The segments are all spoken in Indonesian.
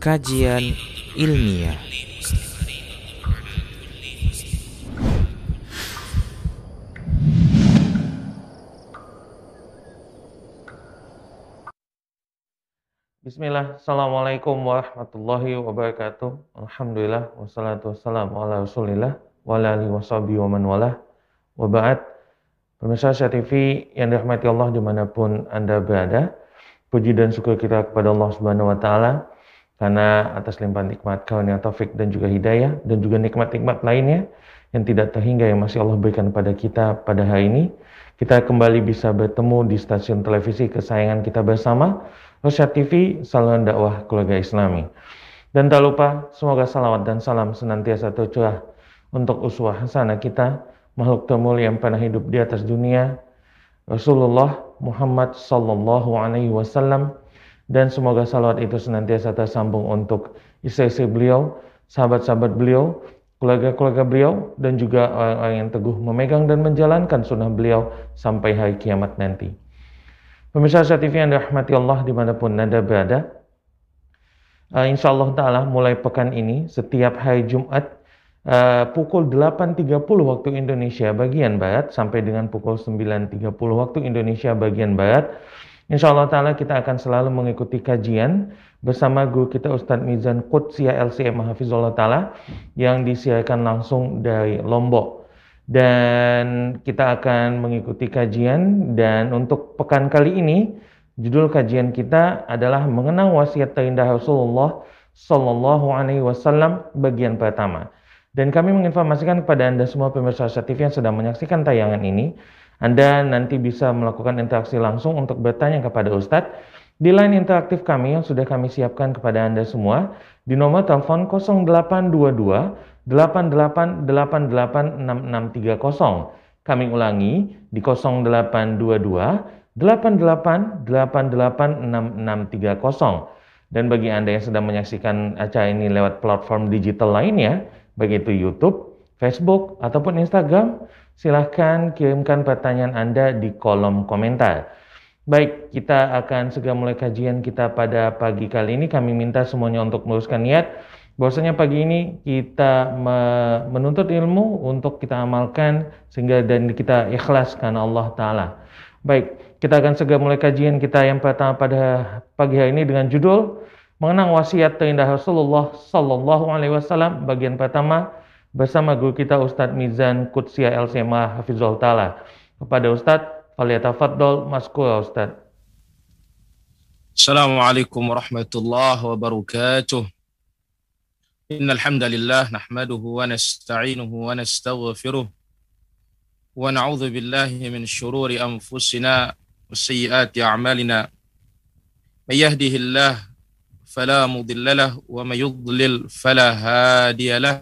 kajian ilmiah. Bismillah, Assalamualaikum warahmatullahi wabarakatuh. Alhamdulillah, wassalatu wassalamu ala rasulillah Wa ala alihi wa man walah. Wa ba'd. Pemirsa TV yang dirahmati Allah di mana pun Anda berada Puji dan syukur kita kepada Allah subhanahu wa ta'ala Karena atas limpahan nikmat karunia taufik dan juga hidayah Dan juga nikmat-nikmat lainnya Yang tidak terhingga yang masih Allah berikan pada kita pada hari ini Kita kembali bisa bertemu di stasiun televisi kesayangan kita bersama Rosyad TV, saluran dakwah keluarga Islami. Dan tak lupa, semoga salawat dan salam senantiasa tercurah untuk uswah hasanah kita, makhluk termulia yang pernah hidup di atas dunia, Rasulullah Muhammad Sallallahu Alaihi Wasallam, dan semoga salawat itu senantiasa tersambung untuk istri-istri beliau, sahabat-sahabat beliau, keluarga-keluarga beliau, dan juga orang-orang yang teguh memegang dan menjalankan sunnah beliau sampai hari kiamat nanti. Pemirsa TV yang dirahmati Allah di mana pun Anda berada, uh, insya Allah Ta'ala mulai pekan ini, setiap hari Jumat, uh, pukul 8.30 waktu Indonesia bagian Barat, sampai dengan pukul 9.30 waktu Indonesia bagian Barat, Insya Allah Ta'ala kita akan selalu mengikuti kajian bersama guru kita Ustadz Mizan Qudsiya LCM Hafizullah Ta'ala yang disiarkan langsung dari Lombok dan kita akan mengikuti kajian dan untuk pekan kali ini judul kajian kita adalah mengenang wasiat terindah Rasulullah Sallallahu Alaihi Wasallam bagian pertama. Dan kami menginformasikan kepada Anda semua pemirsa TV yang sedang menyaksikan tayangan ini, Anda nanti bisa melakukan interaksi langsung untuk bertanya kepada Ustadz di line interaktif kami yang sudah kami siapkan kepada Anda semua di nomor telepon 0822 88886630. Kami ulangi di 0822 88886630. Dan bagi Anda yang sedang menyaksikan acara ini lewat platform digital lainnya, baik itu YouTube, Facebook, ataupun Instagram, silahkan kirimkan pertanyaan Anda di kolom komentar. Baik, kita akan segera mulai kajian kita pada pagi kali ini. Kami minta semuanya untuk meluruskan niat bahwasanya pagi ini kita menuntut ilmu untuk kita amalkan sehingga dan kita ikhlas karena Allah Ta'ala. Baik, kita akan segera mulai kajian kita yang pertama pada pagi hari ini dengan judul mengenang wasiat terindah Rasulullah Sallallahu Alaihi Wasallam bagian pertama bersama guru kita Ustadz Mizan Kutsia LCMA Hafizul Ta'ala. Kepada Ustadz, Faliyatafaddol Maskura Ustadz. Assalamualaikum warahmatullahi wabarakatuh. إن الحمد لله نحمده ونستعينه ونستغفره ونعوذ بالله من شرور أنفسنا وسيئات أعمالنا من يهده الله فلا مضل له ومن يضلل فلا هادي له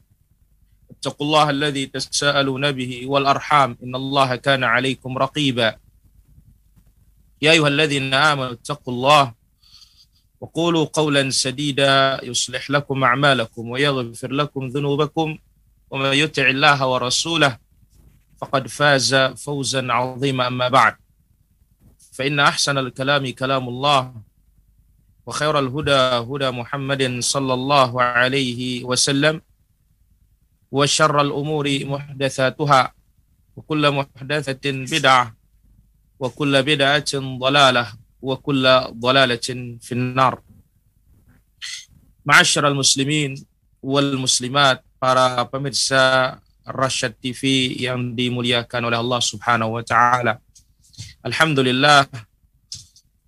اتقوا الله الذي تساءلون به والأرحام إن الله كان عليكم رقيبا. يا أيها الذين آمنوا اتقوا الله وقولوا قولا سديدا يصلح لكم أعمالكم ويغفر لكم ذنوبكم ومن يطع الله ورسوله فقد فاز فوزا عظيما أما بعد. فإن أحسن الكلام كلام الله وخير الهدى هدى محمد صلى الله عليه وسلم wa syarral umuri muhdatsatuha wa kullu muhdatsatin bid'ah wa kullu bid'atin dhalalah wa kullu dhalalatin finnar. Ma'asyiral muslimin wal muslimat para pemirsa Rasyad TV yang dimuliakan oleh Allah Subhanahu wa taala. Alhamdulillah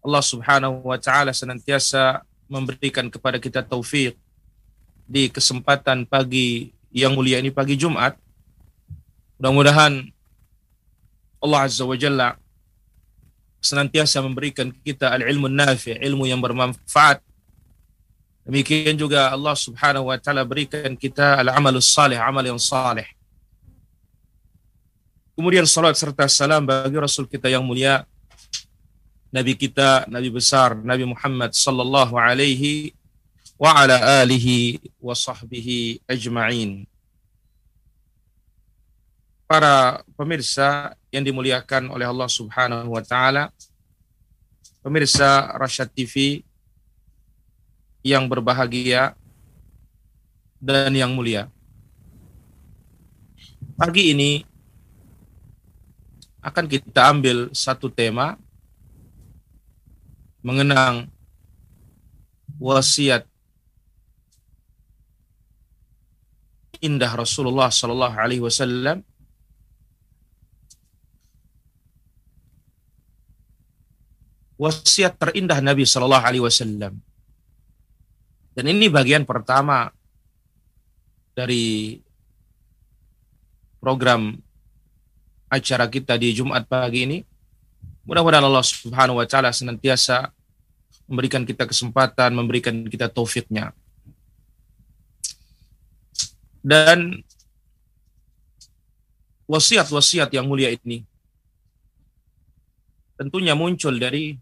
Allah Subhanahu wa taala senantiasa memberikan kepada kita taufik di kesempatan pagi yang mulia ini pagi Jumat. Mudah-mudahan Allah Azza wa Jalla senantiasa memberikan kita al-ilmu nafi, ilmu yang bermanfaat Demikian juga Allah Subhanahu wa taala berikan kita al-amalus salih, amal yang saleh. Kemudian salat serta salam bagi Rasul kita yang mulia, Nabi kita, Nabi besar, Nabi Muhammad sallallahu alaihi wa ala alihi wa. Para pemirsa yang dimuliakan oleh Allah Subhanahu wa taala, pemirsa Rasyad TV yang berbahagia dan yang mulia. Pagi ini akan kita ambil satu tema mengenang wasiat indah Rasulullah Sallallahu Alaihi Wasallam wasiat terindah Nabi Sallallahu Alaihi Wasallam dan ini bagian pertama dari program acara kita di Jumat pagi ini. Mudah-mudahan Allah Subhanahu wa taala senantiasa memberikan kita kesempatan, memberikan kita taufiknya. Dan wasiat-wasiat yang mulia ini tentunya muncul dari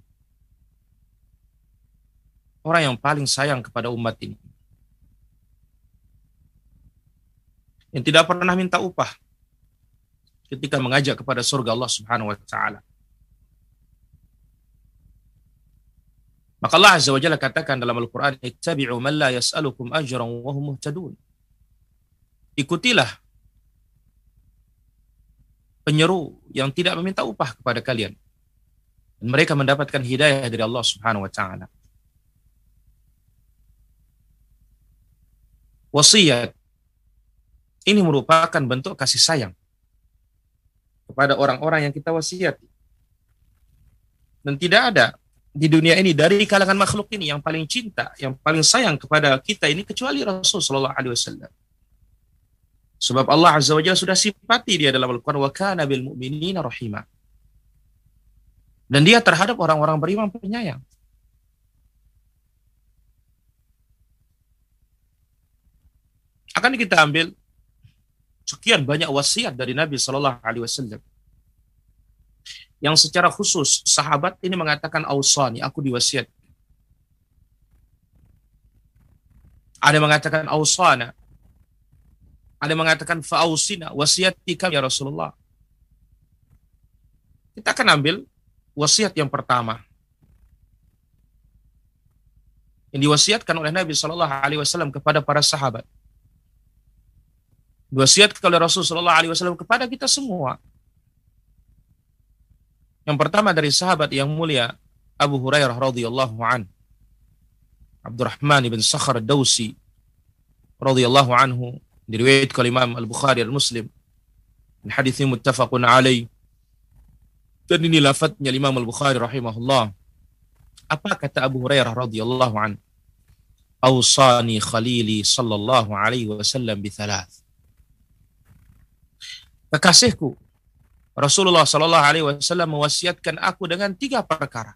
orang yang paling sayang kepada umat ini. Yang tidak pernah minta upah ketika mengajak kepada surga Allah Subhanahu wa taala. Maka Allah Azza wa Jalla katakan dalam Al-Quran, Ittabi'u man la yas'alukum ajran wa hum muhtadun. Ikutilah penyeru yang tidak meminta upah kepada kalian. Dan mereka mendapatkan hidayah dari Allah Subhanahu wa taala. wasiat ini merupakan bentuk kasih sayang kepada orang-orang yang kita wasiati. Dan tidak ada di dunia ini dari kalangan makhluk ini yang paling cinta, yang paling sayang kepada kita ini kecuali Rasul Shallallahu Alaihi Wasallam. Sebab Allah Azza wa Jalla sudah sifati dia dalam Al-Quran wa kana bil mu'minina rahima. Dan dia terhadap orang-orang beriman penyayang. akan kita ambil sekian banyak wasiat dari Nabi Shallallahu Alaihi Wasallam yang secara khusus sahabat ini mengatakan ausani aku diwasiat ada yang mengatakan ausana ada mengatakan fausina wasiati kami ya Rasulullah kita akan ambil wasiat yang pertama yang diwasiatkan oleh Nabi Shallallahu Alaihi Wasallam kepada para sahabat Wasiat oleh Rasulullah SAW kepada kita semua. Yang pertama dari sahabat yang mulia Abu Hurairah radhiyallahu an. Abdurrahman bin Sakhar Dausi radhiyallahu anhu diriwayatkan oleh Imam Al-Bukhari Al-Muslim. Hadis ini muttafaqun alaih. Dan ini lafadznya Imam Al-Bukhari rahimahullah. Apa kata Abu Hurairah radhiyallahu an? Awsani khalili sallallahu alaihi wasallam bi thalath kekasihku Rasulullah Shallallahu Alaihi Wasallam mewasiatkan aku dengan tiga perkara.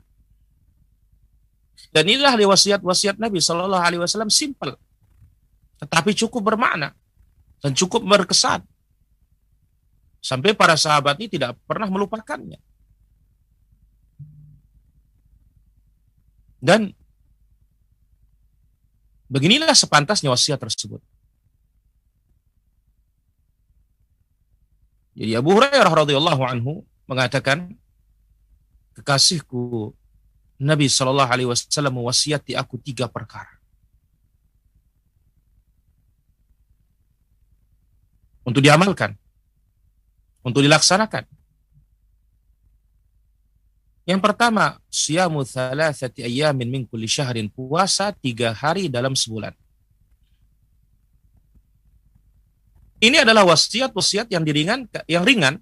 Dan inilah wasiat-wasiat Nabi Shallallahu Alaihi Wasallam simpel, tetapi cukup bermakna dan cukup berkesan. Sampai para sahabat ini tidak pernah melupakannya. Dan beginilah sepantasnya wasiat tersebut. Jadi Abu Hurairah radhiyallahu anhu mengatakan kekasihku Nabi Shallallahu alaihi wasallam mewasiati aku tiga perkara. Untuk diamalkan. Untuk dilaksanakan. Yang pertama, siyamu thalathati ayyamin min kulli syahrin. Puasa tiga hari dalam sebulan. Ini adalah wasiat-wasiat yang diringan, yang ringan,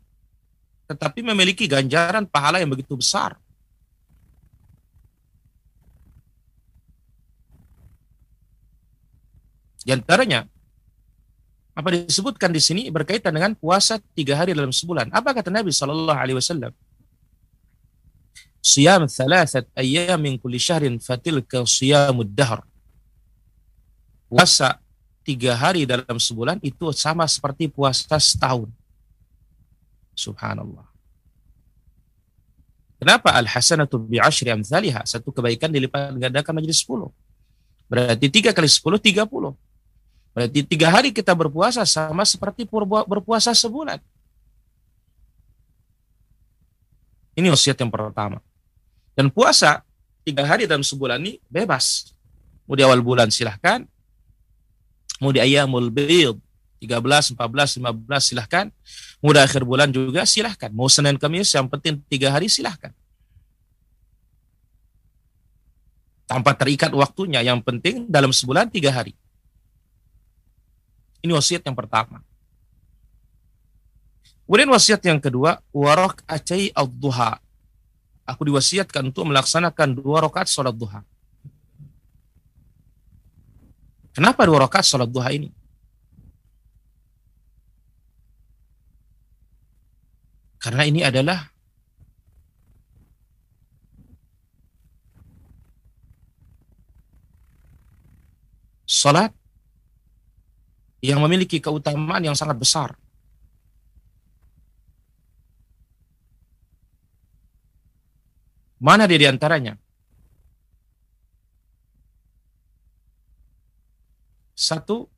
tetapi memiliki ganjaran pahala yang begitu besar. Di antaranya, apa disebutkan di sini berkaitan dengan puasa tiga hari dalam sebulan. Apa kata Nabi Shallallahu Alaihi Wasallam? Siyam thalathat ayyam min kulli syahrin fatilka siyamud dahr. puasa tiga hari dalam sebulan itu sama seperti puasa setahun. Subhanallah. Kenapa al-hasanatu bi'ashri amthaliha? Satu kebaikan dilipat gandakan menjadi sepuluh. Berarti tiga kali sepuluh, tiga puluh. Berarti tiga hari kita berpuasa sama seperti berpuasa sebulan. Ini wasiat yang pertama. Dan puasa tiga hari dalam sebulan ini bebas. Mau di awal bulan silahkan. Mau di ayamul bid 13, 14, 15 silahkan. Mudah akhir bulan juga silahkan. Mau Senin Kamis yang penting tiga hari silahkan. Tanpa terikat waktunya. Yang penting dalam sebulan tiga hari. Ini wasiat yang pertama. Kemudian wasiat yang kedua, warok acai al-duha. Aku diwasiatkan untuk melaksanakan dua rakaat sholat duha. Kenapa dua rakaat sholat duha ini? Karena ini adalah salat yang memiliki keutamaan yang sangat besar. Mana dia di antaranya? Satu,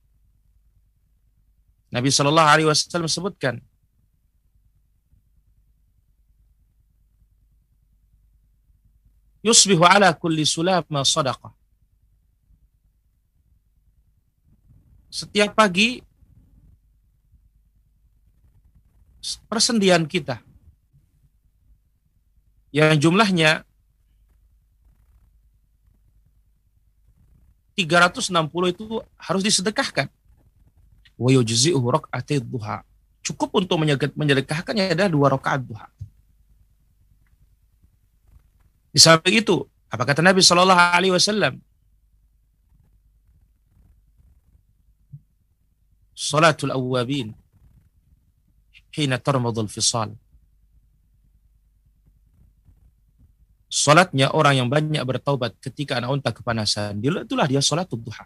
Nabi Shallallahu Alaihi Wasallam sebutkan yusbihu ala kulli sulama sadaqah. Setiap pagi persendian kita yang jumlahnya 360 itu harus disedekahkan. Duha. Cukup untuk menyedekahkannya adalah dua rakaat duha. Di samping itu, apa kata Nabi Shallallahu Alaihi Wasallam? Salatul awwabin hina tarmadul fisal. Salatnya orang yang banyak bertaubat ketika anak unta kepanasan. Itulah dia salat duha.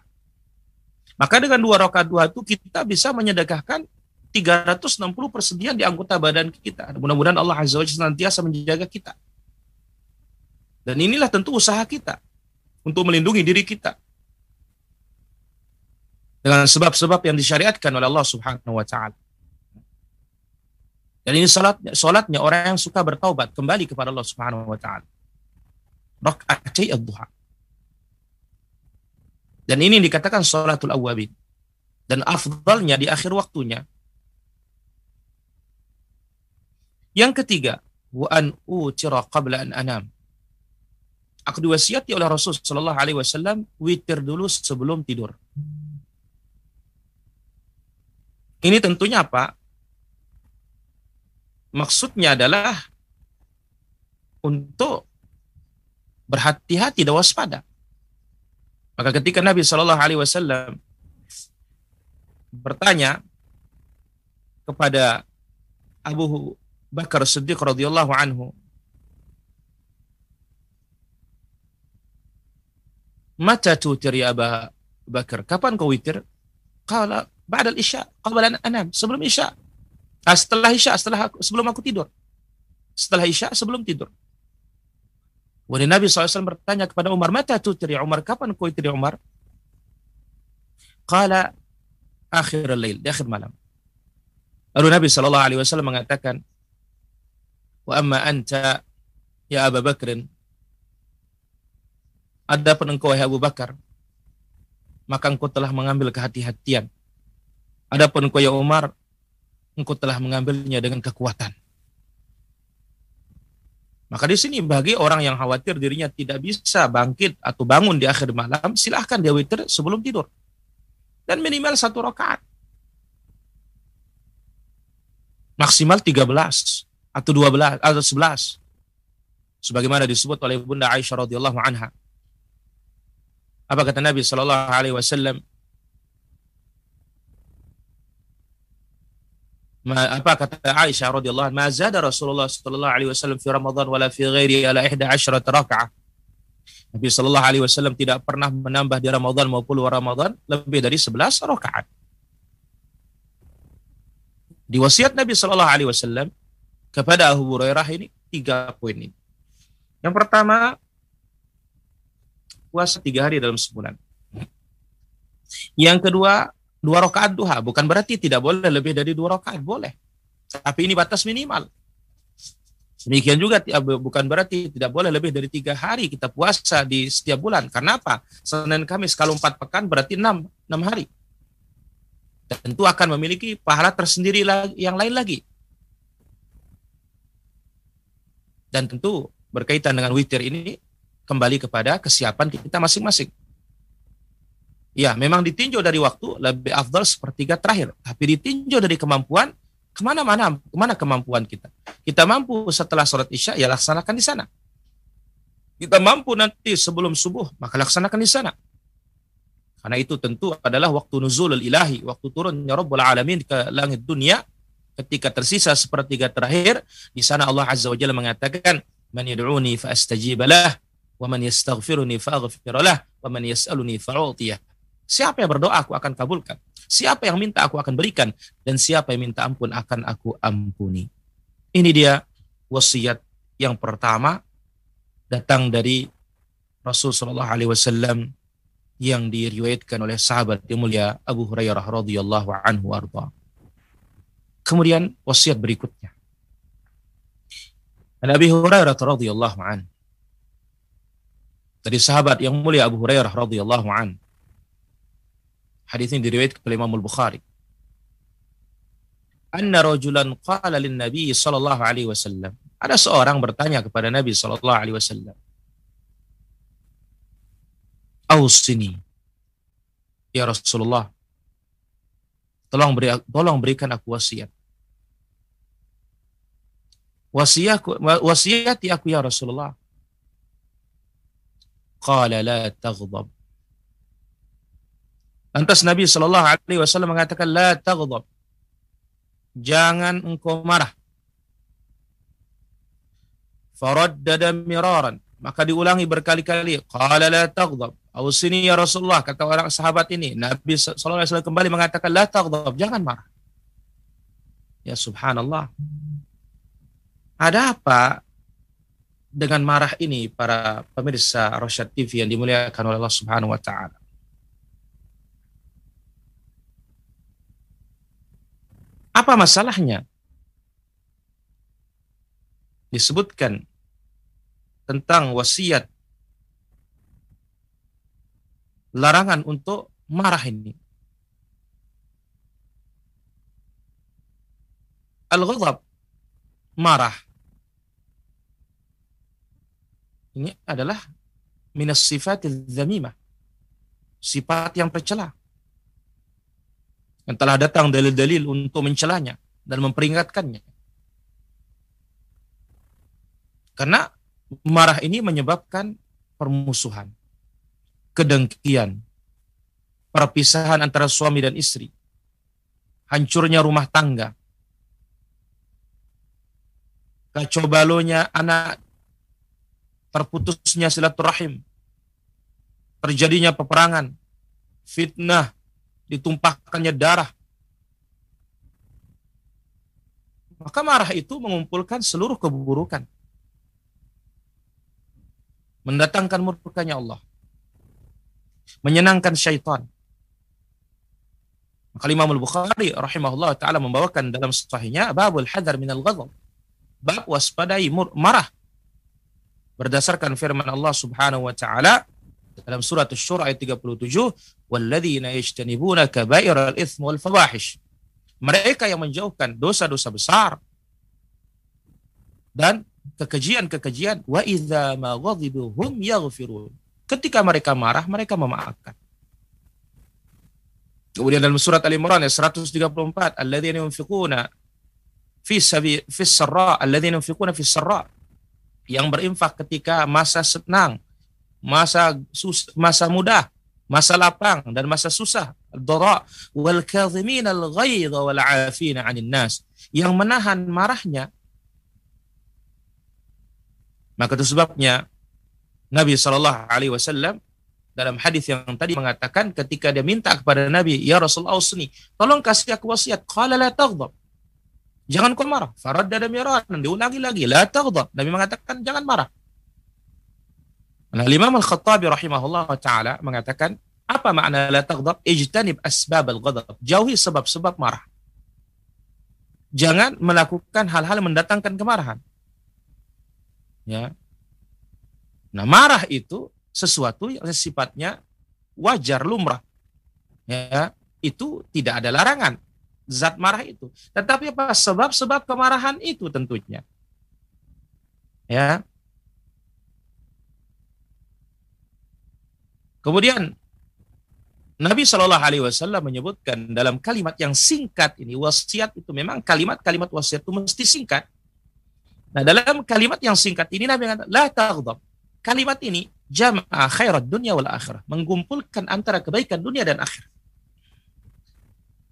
Maka dengan dua rakaat duha itu kita bisa menyedekahkan 360 persediaan di anggota badan kita. Mudah-mudahan Allah Azza wa Jalla senantiasa menjaga kita. Dan inilah tentu usaha kita untuk melindungi diri kita dengan sebab-sebab yang disyariatkan oleh Allah Subhanahu wa taala. Dan ini salatnya, salatnya orang yang suka bertaubat kembali kepada Allah Subhanahu wa taala. Rakaat ad-duha. Dan ini dikatakan salatul awwabin. Dan afdalnya di akhir waktunya. Yang ketiga, wa an utira qabla an anam aku diwasiati oleh Rasul Shallallahu Alaihi Wasallam witir dulu sebelum tidur. Ini tentunya apa? Maksudnya adalah untuk berhati-hati dan waspada. Maka ketika Nabi Shallallahu Alaihi Wasallam bertanya kepada Abu Bakar Siddiq radhiyallahu anhu Mata tutir ya Aba Bakar? Kapan kau witir? Kala ba'dal isya, qabla anam, sebelum isya. Nah, setelah isya, setelah aku, sebelum aku tidur. Setelah isya, sebelum tidur. Wani Nabi SAW bertanya kepada Umar, Mata ya Umar? Kapan kau ya Umar? Kala akhir lail, di akhir malam. Lalu Nabi SAW mengatakan, Wa amma anta ya Abu Bakrin ada engkau wahai Abu Bakar, maka engkau telah mengambil kehati-hatian. Adapun engkau ya Umar, engkau telah mengambilnya dengan kekuatan. Maka di sini bagi orang yang khawatir dirinya tidak bisa bangkit atau bangun di akhir malam, silahkan dia witir sebelum tidur. Dan minimal satu rakaat. Maksimal 13 atau 12 atau 11. Sebagaimana disebut oleh Bunda Aisyah radhiyallahu anha. Apa kata Nabi Shallallahu Alaihi Wasallam? apa kata Aisyah radhiyallahu anha, "Ma zada Rasulullah sallallahu alaihi wasallam fi Ramadan wala fi ghairi ala 11 raka'ah." Nabi Shallallahu Alaihi Wasallam tidak pernah menambah di Ramadan maupun luar Ramadan lebih dari 11 rakaat. Di wasiat Nabi Shallallahu Alaihi Wasallam kepada Abu Hurairah ini tiga poin ini. Yang pertama, puasa tiga hari dalam sebulan. Yang kedua, dua rakaat duha. Bukan berarti tidak boleh lebih dari dua rakaat, boleh. Tapi ini batas minimal. Demikian juga bukan berarti tidak boleh lebih dari tiga hari kita puasa di setiap bulan. Karena apa? Senin Kamis kalau empat pekan berarti enam, enam hari. Tentu akan memiliki pahala tersendiri yang lain lagi. Dan tentu berkaitan dengan witir ini kembali kepada kesiapan kita masing-masing. Ya, memang ditinjau dari waktu lebih afdal sepertiga terakhir. Tapi ditinjau dari kemampuan Ke mana-mana, ke mana kemampuan kita? Kita mampu setelah sholat isya, ya laksanakan di sana. Kita mampu nanti sebelum subuh, maka laksanakan di sana. Karena itu tentu adalah waktu nuzulul ilahi, waktu turunnya Rabbul Alamin ke langit dunia, ketika tersisa sepertiga terakhir, di sana Allah Azza wa Jalla mengatakan, Man yad'uni fa wa man yastaghfiruni fa aghfiralah, wa man yas'aluni fa'utiyah. Siapa yang berdoa aku akan kabulkan. Siapa yang minta aku akan berikan dan siapa yang minta ampun akan aku ampuni. Ini dia wasiat yang pertama datang dari Rasul Shallallahu Alaihi Wasallam yang diriwayatkan oleh sahabat yang mulia Abu Hurairah radhiyallahu anhu arba. Kemudian wasiat berikutnya. Nabi Hurairah radhiyallahu an dari sahabat yang mulia Abu Hurairah radhiyallahu an Hadis ini diriwayatkan oleh Imam Al-Bukhari. Anna rajulan qala lin Nabi sallallahu alaihi wasallam. Ada seorang bertanya kepada Nabi sallallahu alaihi wasallam. Ausini. Ya Rasulullah. Tolong beri tolong berikan aku wasiat. Wasiatku wasiati aku ya Rasulullah. Qala la taghdab Lantas Nabi Shallallahu Alaihi Wasallam mengatakan, la taghdab. Jangan engkau marah. Faraddada miraran. Maka diulangi berkali-kali. Qala la taghdab. Ausini ya Rasulullah, kata orang sahabat ini. Nabi Shallallahu Alaihi Wasallam kembali mengatakan, la taghdab. Jangan marah. Ya subhanallah. Ada apa dengan marah ini para pemirsa Rosyad TV yang dimuliakan oleh Allah Subhanahu wa taala? Apa masalahnya? Disebutkan tentang wasiat larangan untuk marah ini. Al-ghadab marah. Ini adalah minas sifatil zamimah. Sifat yang tercela yang telah datang dalil-dalil untuk mencelanya dan memperingatkannya. Karena marah ini menyebabkan permusuhan, kedengkian, perpisahan antara suami dan istri, hancurnya rumah tangga, kacau balonya anak, terputusnya silaturahim, terjadinya peperangan, fitnah, ditumpahkannya darah. Maka marah itu mengumpulkan seluruh keburukan. Mendatangkan murkanya Allah. Menyenangkan syaitan. Maka Imam Al-Bukhari rahimahullah ta'ala membawakan dalam sahihnya babul hadar minal ghadab. Bab waspadai marah. Berdasarkan firman Allah subhanahu wa ta'ala dalam surat Asy-Syura ayat 37, "Walladzina yajtanibuna kaba'iral itsmi wal fawahish." Mereka yang menjauhkan dosa-dosa besar dan kekejian-kekejian wa idza ma ghadibu yaghfirun. Ketika mereka marah, mereka memaafkan. Kemudian dalam surat Al-Imran ayat 134, "Alladzina yunfiquna fi sabi fi sarra, alladzina yunfiquna fi sarra." Yang berinfak ketika masa senang, masa sus, masa mudah, masa lapang dan masa susah. Wal al wal nas. Yang menahan marahnya maka itu sebabnya Nabi Shallallahu Alaihi Wasallam dalam hadis yang tadi mengatakan ketika dia minta kepada Nabi, ya Rasulullah tolong kasih aku wasiat. Qala la taghdab. Jangan kau marah. Faradda dan diulangi lagi, la taghdab. Nabi mengatakan jangan marah. Nah, Imam Al-Khattabi rahimahullah taala mengatakan apa makna la taghdab? Ijtanib asbab al-ghadab. Jauhi sebab-sebab marah. Jangan melakukan hal-hal mendatangkan kemarahan. Ya. Nah, marah itu sesuatu yang sifatnya wajar lumrah. Ya, itu tidak ada larangan zat marah itu. Tetapi apa sebab-sebab kemarahan itu tentunya. Ya. Kemudian Nabi Shallallahu Alaihi Wasallam menyebutkan dalam kalimat yang singkat ini wasiat itu memang kalimat-kalimat wasiat itu mesti singkat. Nah dalam kalimat yang singkat ini Nabi mengatakan la. Kalimat ini jama'a khairat dunia wal akhirah. Mengumpulkan antara kebaikan dunia dan akhir.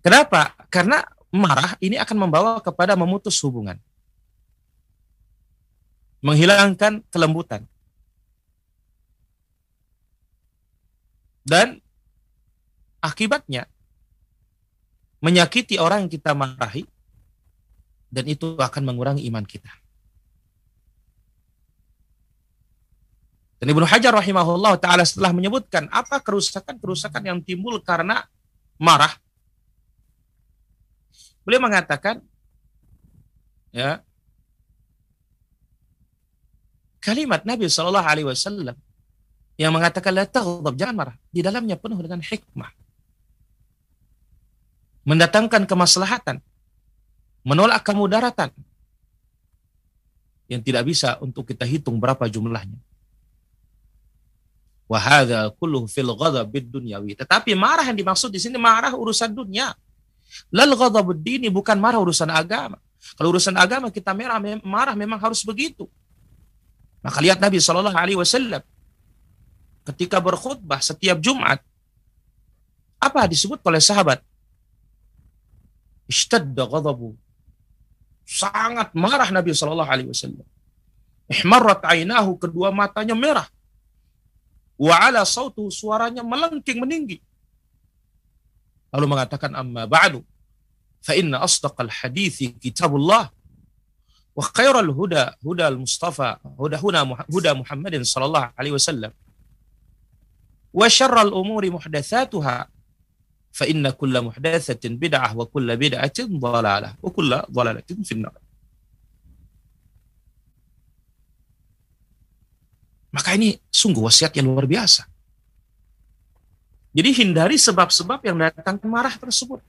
Kenapa? Karena marah ini akan membawa kepada memutus hubungan. Menghilangkan kelembutan. Dan akibatnya menyakiti orang yang kita marahi dan itu akan mengurangi iman kita. Dan Ibnu Hajar rahimahullah taala setelah menyebutkan apa kerusakan-kerusakan yang timbul karena marah. Beliau mengatakan ya kalimat Nabi Shallallahu alaihi wasallam yang mengatakan la taghdab, jangan marah. Di dalamnya penuh dengan hikmah. Mendatangkan kemaslahatan. Menolak kemudaratan. Yang tidak bisa untuk kita hitung berapa jumlahnya. Wahada kulluh fil ghadabid dunyawi. Tetapi marah yang dimaksud di sini marah urusan dunia. Lal ghadabud dini bukan marah urusan agama. Kalau urusan agama kita marah, marah memang harus begitu. Maka lihat Nabi Shallallahu Alaihi Wasallam ketika berkhutbah setiap Jumat apa disebut oleh sahabat? Ishtadda ghadabu. Sangat marah Nabi Shallallahu Alaihi Wasallam. Ihmarrat ainahu kedua matanya merah wa ala sautu suaranya melengking meninggi. Lalu mengatakan amma ba'du fa inna asdaqal hadithi kitabullah wa khairal huda huda al-mustafa huda huna huda Muhammadin sallallahu alaihi wasallam wa syarral umuri muhdatsatuha fa inna kulla muhdatsatin bid'ah wa kulla bid'atin dhalalah wa kulla dhalalatin finnar Maka ini sungguh wasiat yang luar biasa. Jadi hindari sebab-sebab yang datang marah tersebut.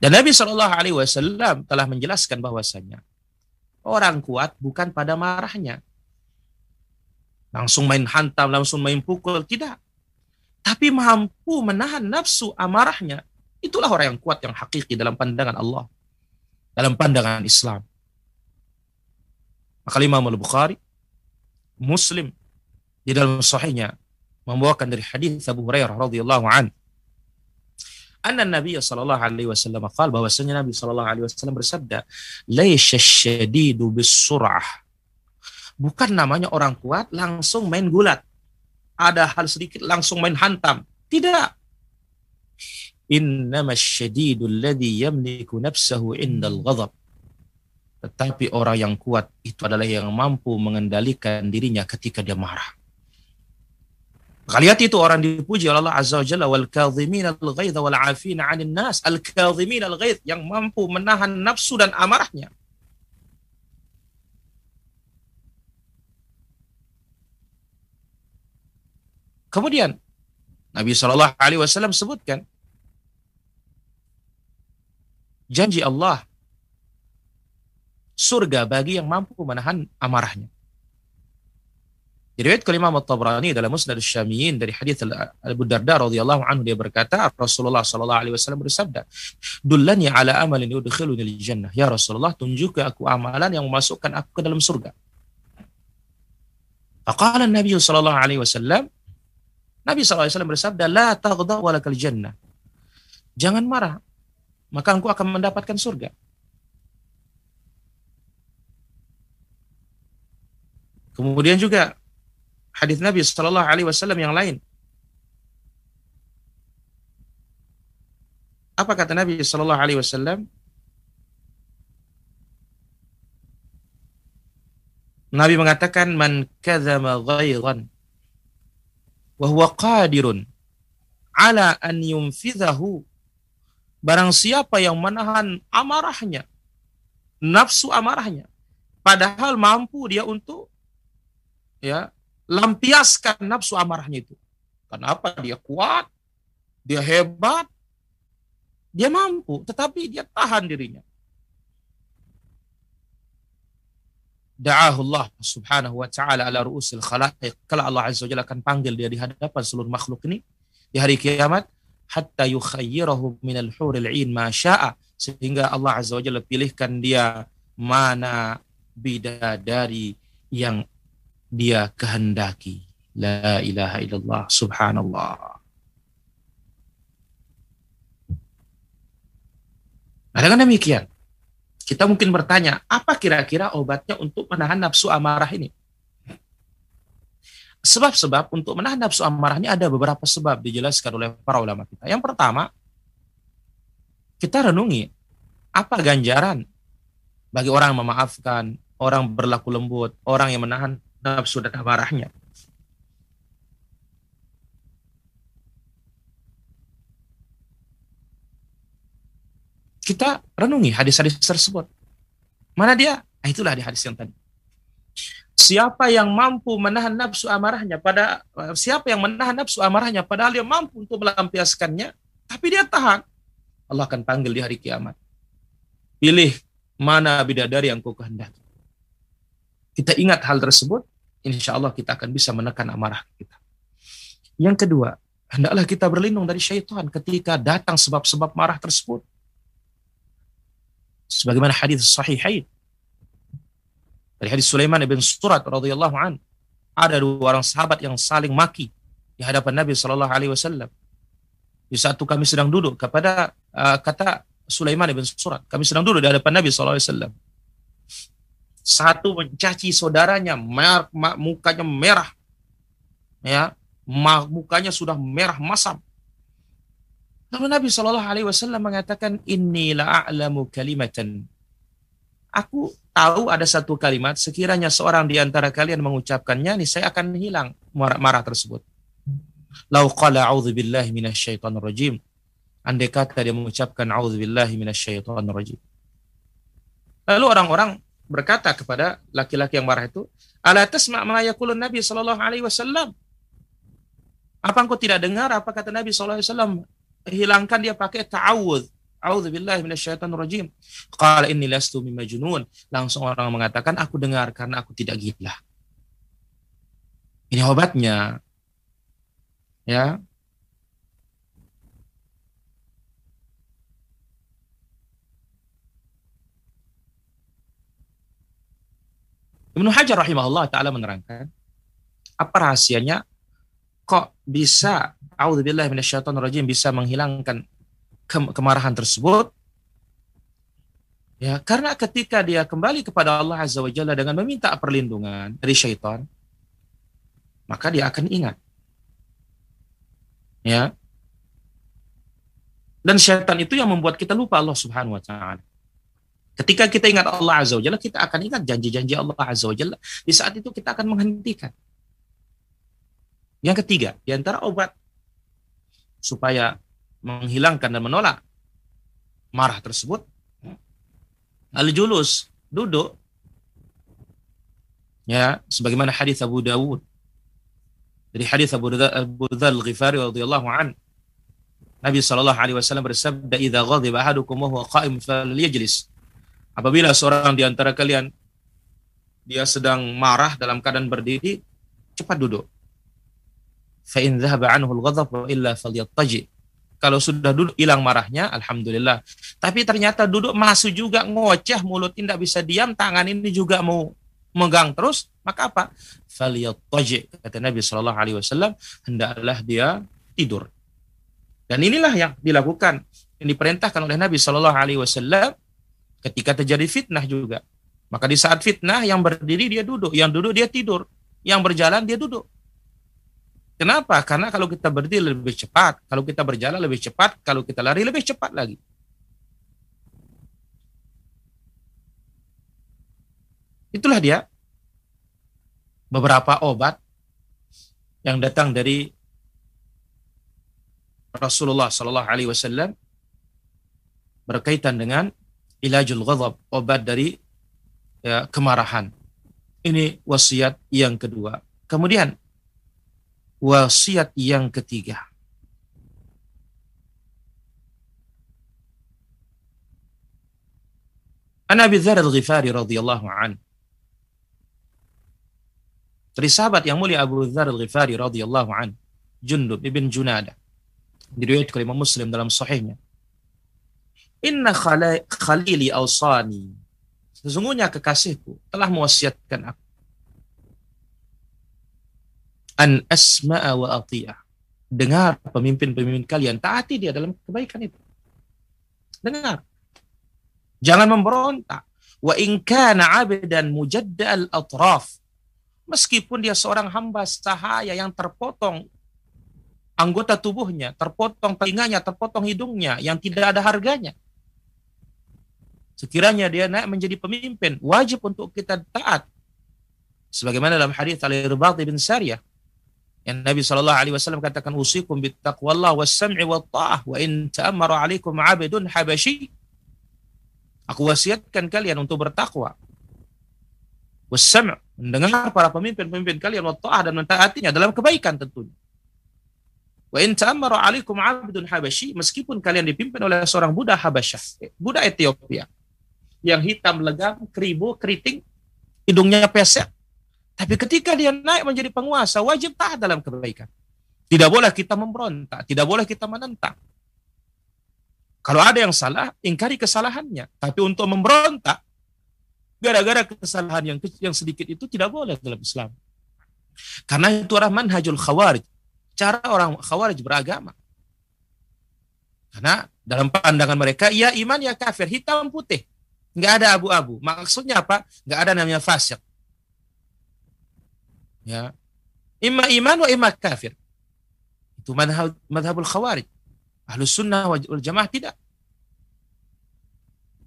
Dan Nabi Shallallahu Alaihi Wasallam telah menjelaskan bahwasanya orang kuat bukan pada marahnya, langsung main hantam, langsung main pukul, tidak. Tapi mampu menahan nafsu amarahnya. Itulah orang yang kuat yang hakiki dalam pandangan Allah, dalam pandangan Islam. Maka Imam Al-Bukhari Muslim di dalam sahihnya membawakan dari hadis Abu Hurairah radhiyallahu an. Anna Nabi sallallahu alaihi wasallam qala bahwasanya Nabi sallallahu alaihi wasallam bersabda laisya syadidu bisur'ah bukan namanya orang kuat langsung main gulat. Ada hal sedikit langsung main hantam. Tidak. Innama syadidu alladhi yamliku nafsahu indal ghadab. Tetapi orang yang kuat itu adalah yang mampu mengendalikan dirinya ketika dia marah. Lihat itu orang dipuji oleh Allah Azza wa Jalla wal kadhimin al ghaidh wal afina 'anil nas. Al kadhimin al yang mampu menahan nafsu dan amarahnya. Kemudian Nabi Shallallahu Alaihi Wasallam sebutkan janji Allah surga bagi yang mampu menahan amarahnya. Diriwayat kelima At-Tabrani dalam Musnad Syamiyin dari hadis Abu Darda radhiyallahu anhu dia berkata Rasulullah sallallahu alaihi wasallam bersabda, "Dullani ala amalin yudkhiluni al-jannah." Ya Rasulullah, tunjuk aku amalan yang memasukkan aku ke dalam surga. Faqala Nabi sallallahu alaihi wasallam, Nabi sallallahu alaihi wasallam bersabda, "La taghdab wa lakal jannah." Jangan marah, maka engkau akan mendapatkan surga. Kemudian juga hadis Nabi Shallallahu Alaihi Wasallam yang lain. Apa kata Nabi Shallallahu Alaihi Wasallam? Nabi mengatakan man kadzama ghairan wa huwa qadirun ala an yumfidhahu barang siapa yang menahan amarahnya nafsu amarahnya padahal mampu dia untuk ya lampiaskan nafsu amarahnya itu. Kenapa? Dia kuat dia hebat dia mampu tetapi dia tahan dirinya. Da'ahullah subhanahu wa ta'ala ala ru'usil khalaiq. Kalau Allah Azza wa Jalla akan panggil dia di hadapan seluruh makhluk ini di hari kiamat. Hatta yukhayyirahu minal huril 'ain ma syaa. Sehingga Allah Azza wa Jalla pilihkan dia mana bidadari yang dia kehendaki. La ilaha illallah subhanallah. Nah, dengan demikian, kita mungkin bertanya, apa kira-kira obatnya untuk menahan nafsu amarah ini? Sebab-sebab untuk menahan nafsu amarahnya ada beberapa sebab dijelaskan oleh para ulama kita. Yang pertama, kita renungi apa ganjaran bagi orang yang memaafkan, orang berlaku lembut, orang yang menahan nafsu dan amarahnya. kita renungi hadis-hadis tersebut. Mana dia? Nah, itulah di hadis yang tadi. Siapa yang mampu menahan nafsu amarahnya pada siapa yang menahan nafsu amarahnya padahal dia mampu untuk melampiaskannya, tapi dia tahan. Allah akan panggil di hari kiamat. Pilih mana bidadari yang kau kehendaki. Kita ingat hal tersebut, insya Allah kita akan bisa menekan amarah kita. Yang kedua, hendaklah kita berlindung dari syaitan ketika datang sebab-sebab marah tersebut. Sebagaimana hadis sahihain. Dari hadis Sulaiman bin Surat radhiyallahu an ada dua orang sahabat yang saling maki di hadapan Nabi Shallallahu alaihi wasallam. Di saat itu kami sedang duduk kepada uh, kata Sulaiman bin Surat kami sedang duduk di hadapan Nabi Shallallahu alaihi wasallam satu mencaci saudaranya mer mukanya merah ya mukanya sudah merah masam Lalu Nabi Shallallahu Alaihi Wasallam mengatakan inilah a'lamu kalimatan. Aku tahu ada satu kalimat sekiranya seorang di antara kalian mengucapkannya, nih saya akan hilang marah, marah tersebut. Lau qala a'udzu billahi minasyaitonir rajim. Andai kata dia mengucapkan a'udzu billahi minasyaitonir rajim. Lalu orang-orang berkata kepada laki-laki yang marah itu, "Ala tasma' ma yaqulun Nabi sallallahu alaihi wasallam?" Apa engkau tidak dengar apa kata Nabi sallallahu alaihi wasallam? hilangkan dia pakai ta'awudz. A'udzu billahi minasyaitonir rajim. Qala inni lastu majnun. Langsung orang mengatakan aku dengar karena aku tidak gila. Ini obatnya. Ya. Ibnu Hajar rahimahullah taala menerangkan apa rahasianya? Kok bisa auzubillahi rajim bisa menghilangkan ke kemarahan tersebut? Ya karena ketika dia kembali kepada Allah azza wajalla dengan meminta perlindungan dari syaitan maka dia akan ingat. Ya. Dan syaitan itu yang membuat kita lupa Allah subhanahu wa ta'ala Ketika kita ingat Allah Azza wa Jalla, kita akan ingat janji-janji Allah Azza wa Jalla. Di saat itu kita akan menghentikan. Yang ketiga, di antara obat supaya menghilangkan dan menolak marah tersebut, al-julus, duduk. Ya, sebagaimana hadis Abu Dawud. Dari hadis Abu Dzal Ghifari radhiyallahu an. Nabi sallallahu alaihi wasallam bersabda, "Idza ghadiba ahadukum wa huwa qa'im falyajlis." Apabila seorang di antara kalian dia sedang marah dalam keadaan berdiri, cepat duduk fa in dhahaba anhu al-ghadab illa falyattaji. Kalau sudah duduk hilang marahnya, alhamdulillah. Tapi ternyata duduk masuk juga ngoceh, mulut tidak bisa diam, tangan ini juga mau megang terus, maka apa? Falyattaji. Kata Nabi Shallallahu alaihi wasallam, hendaklah dia tidur. Dan inilah yang dilakukan yang diperintahkan oleh Nabi Shallallahu alaihi wasallam ketika terjadi fitnah juga. Maka di saat fitnah yang berdiri dia duduk, yang duduk dia tidur, yang berjalan dia duduk. Kenapa? Karena kalau kita berdiri lebih cepat, kalau kita berjalan lebih cepat, kalau kita lari lebih cepat lagi. Itulah dia beberapa obat yang datang dari Rasulullah Sallallahu Alaihi Wasallam berkaitan dengan ilajul ghadab, obat dari ya, kemarahan. Ini wasiat yang kedua. Kemudian wasiat yang ketiga. An Abi Dzar Al-Ghifari radhiyallahu an. Dari sahabat yang mulia Abu Dzar Al-Ghifari radhiyallahu an, Jundub ibn Junada. Diriwayatkan oleh Muslim dalam sahihnya. Inna khalili awsani. Sesungguhnya kekasihku telah mewasiatkan aku an asma'a wa ati'ah. Dengar pemimpin-pemimpin kalian, taati dia dalam kebaikan itu. Dengar. Jangan memberontak. Wa in kana 'abdan mujadda al-atraf. Meskipun dia seorang hamba sahaya yang terpotong anggota tubuhnya, terpotong telinganya, terpotong hidungnya, yang tidak ada harganya. Sekiranya dia naik menjadi pemimpin, wajib untuk kita taat. Sebagaimana dalam hadis Al-Irbat bin Sariyah, yang Nabi Shallallahu Alaihi Wasallam katakan usikum bittaqwallah was-sam'i wa ta'ah wa in ta'ammaru alaikum 'abdun habasyi Aku wasiatkan kalian untuk bertakwa. Was-sam' mendengar para pemimpin-pemimpin kalian wa ta'ah dan mentaatinya dalam kebaikan tentunya. Wa in ta'ammaru alaikum 'abdun habasyi meskipun kalian dipimpin oleh seorang budak Habasyah, budak Ethiopia yang hitam legam, keribu, keriting, hidungnya pesek, tapi ketika dia naik menjadi penguasa, wajib taat dalam kebaikan. Tidak boleh kita memberontak, tidak boleh kita menentang. Kalau ada yang salah, ingkari kesalahannya. Tapi untuk memberontak, gara-gara kesalahan yang yang sedikit itu tidak boleh dalam Islam. Karena itu adalah manhajul khawarij. Cara orang khawarij beragama. Karena dalam pandangan mereka, ya iman ya kafir, hitam putih. Nggak ada abu-abu. Maksudnya apa? Nggak ada namanya fasik. Ya. Imma iman wa imma kafir. Itu madhab, madhabul khawarij. Ahlus sunnah wal jamaah tidak.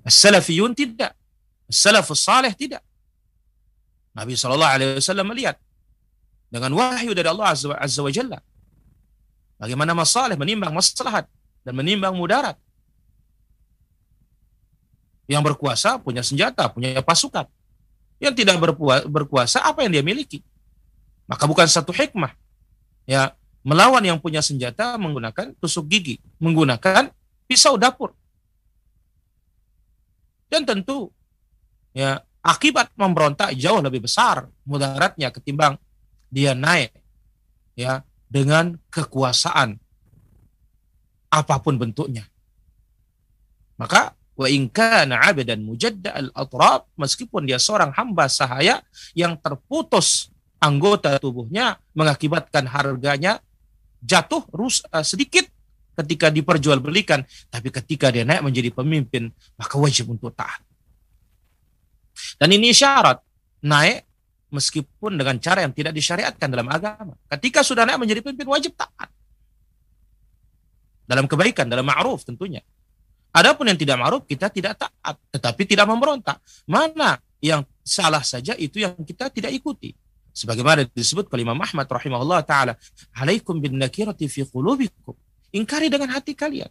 As-salafiyun tidak. As-salafus salih tidak. Nabi SAW melihat dengan wahyu dari Allah Azza, Azza wa Jalla. Bagaimana masalah menimbang maslahat dan menimbang mudarat. Yang berkuasa punya senjata, punya pasukan. Yang tidak berkuasa, apa yang dia miliki? Maka bukan satu hikmah ya melawan yang punya senjata menggunakan tusuk gigi, menggunakan pisau dapur. Dan tentu ya akibat memberontak jauh lebih besar mudaratnya ketimbang dia naik ya dengan kekuasaan apa pun bentuknya. Maka wa in kana 'abdan mujadda al-atrab meskipun dia seorang hamba sahaya yang terputus anggota tubuhnya mengakibatkan harganya jatuh rus, uh, sedikit ketika diperjualbelikan, tapi ketika dia naik menjadi pemimpin, maka wajib untuk taat. Dan ini syarat naik meskipun dengan cara yang tidak disyariatkan dalam agama. Ketika sudah naik menjadi pemimpin wajib taat. Dalam kebaikan, dalam ma'ruf tentunya. Adapun yang tidak ma'ruf kita tidak taat, tetapi tidak memberontak. Mana yang salah saja itu yang kita tidak ikuti. Sebagaimana disebut oleh Imam Ahmad rahimahullah taala alaikum bin nakirati fi qulubikum. Ingkari dengan hati kalian.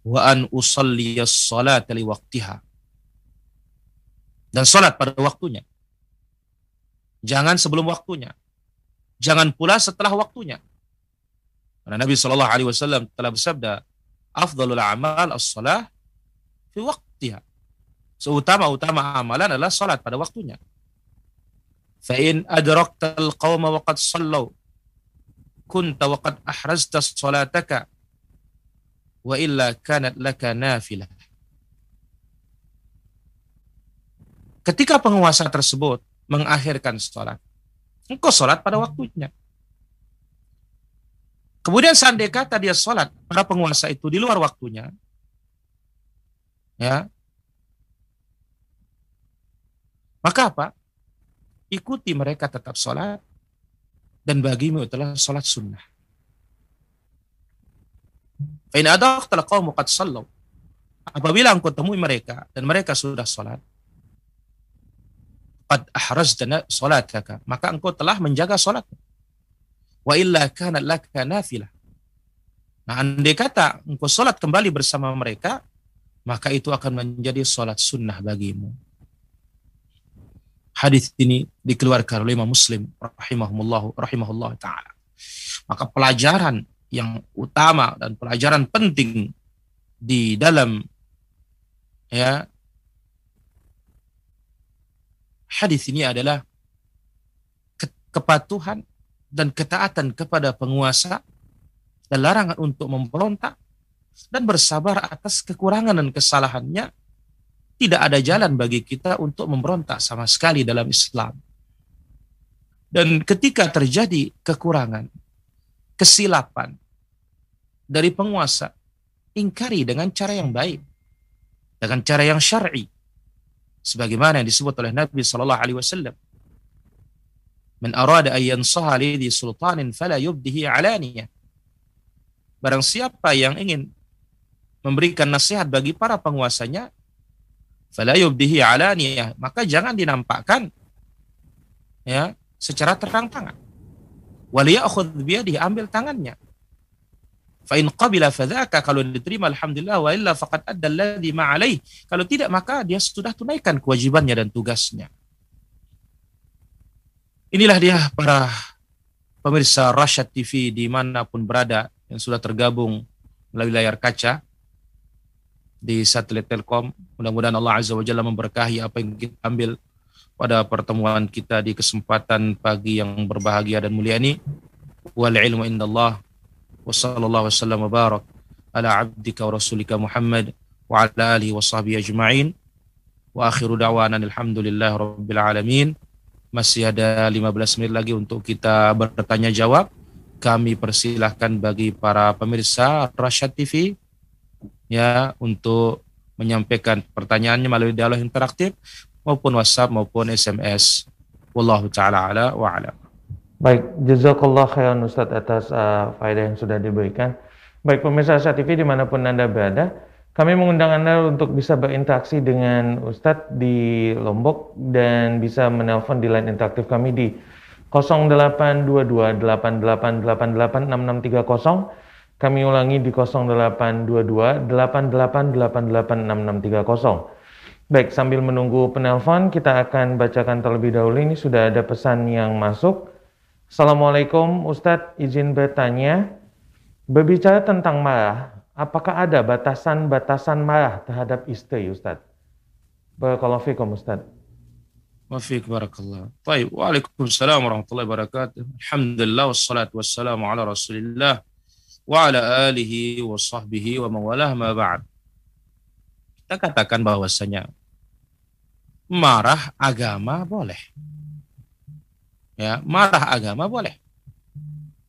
Wa an usalli as-salat li waqtiha. Dan salat pada waktunya. Jangan sebelum waktunya. Jangan pula setelah waktunya karena Nabi Shallallahu alaihi wasallam telah bersabda afdalul amal as-salah fi waqtiha seutama-utama amalan adalah salat pada waktunya. Fa'in adraktal qawma wa qad sallau kunta wa qad ahrazta salataka wa illa kanat laka nafilah. Ketika penguasa tersebut mengakhirkan sholat, engkau sholat pada waktunya. Kemudian seandainya kata dia sholat pada penguasa itu di luar waktunya, ya Maka apa? Ikuti mereka tetap sholat dan bagimu adalah salat sunnah. Fa in adaqtal qaumu qad sallu. Apabila engkau temui mereka dan mereka sudah salat, qad ahrazta salataka, maka engkau telah menjaga salat. Wa illa kana laka nafilah. Nah, andai kata engkau salat kembali bersama mereka, maka itu akan menjadi salat sunnah bagimu. Hadis ini dikeluarkan oleh Imam Muslim rahimahumullah rahimahullah taala. Maka pelajaran yang utama dan pelajaran penting di dalam ya hadis ini adalah ke kepatuhan dan ketaatan kepada penguasa dan larangan untuk memberontak dan bersabar atas kekurangan dan kesalahannya tidak ada jalan bagi kita untuk memberontak sama sekali dalam Islam. Dan ketika terjadi kekurangan, kesilapan dari penguasa, ingkari dengan cara yang baik, dengan cara yang syar'i, sebagaimana yang disebut oleh Nabi Shallallahu Alaihi Wasallam. Man arada an yansaha li sultanin fala yubdihi alaniyah. Barang siapa yang ingin memberikan nasihat bagi para penguasanya, fala yubdihi alaniyah maka jangan dinampakkan ya secara terang-tangan wal ya'khudh biyadihi ambil tangannya. Fa in qabila fadzaka kalau diterima alhamdulillah wa illa faqad adda alladhi ma'alaih kalau tidak maka dia sudah tunaikan kewajibannya dan tugasnya inilah dia para pemirsa Rasyad TV di mana pun berada yang sudah tergabung melalui layar kaca di satelit Telkom. Mudah-mudahan Allah Azza wa Jalla memberkahi apa yang kita ambil pada pertemuan kita di kesempatan pagi yang berbahagia dan mulia ini. Wal ilmu indallah wa sallallahu wasallam wa barak ala abdika wa rasulika Muhammad wa ala alihi wa sahbihi ajma'in. Wa akhiru da'wana alhamdulillah rabbil alamin. Masih ada 15 menit lagi untuk kita bertanya jawab. Kami persilahkan bagi para pemirsa Rasyad TV ya untuk menyampaikan pertanyaannya melalui dialog interaktif maupun WhatsApp maupun SMS. Wallahu taala ala wa ala. Baik, jazakallah khairan Ustaz atas uh, faedah yang sudah diberikan. Baik pemirsa Asia TV di mana pun Anda berada, kami mengundang Anda untuk bisa berinteraksi dengan Ustadz di Lombok dan bisa menelpon di line interaktif kami di 0822 88886630 kami ulangi di 0822 88886630. Baik, sambil menunggu penelpon, kita akan bacakan terlebih dahulu. Ini sudah ada pesan yang masuk. Assalamualaikum, Ustadz izin bertanya. Berbicara tentang marah, apakah ada batasan-batasan marah terhadap istri, Ustadz? Barakallahu fikum, Ustadz. Wafiq barakallah. Baik, Waalaikumsalam warahmatullahi wabarakatuh. Alhamdulillah wassalatu wassalamu ala Rasulillah wa ala alihi wa sahbihi wa ma ba'd. Kita katakan bahwasanya marah agama boleh. Ya, marah agama boleh.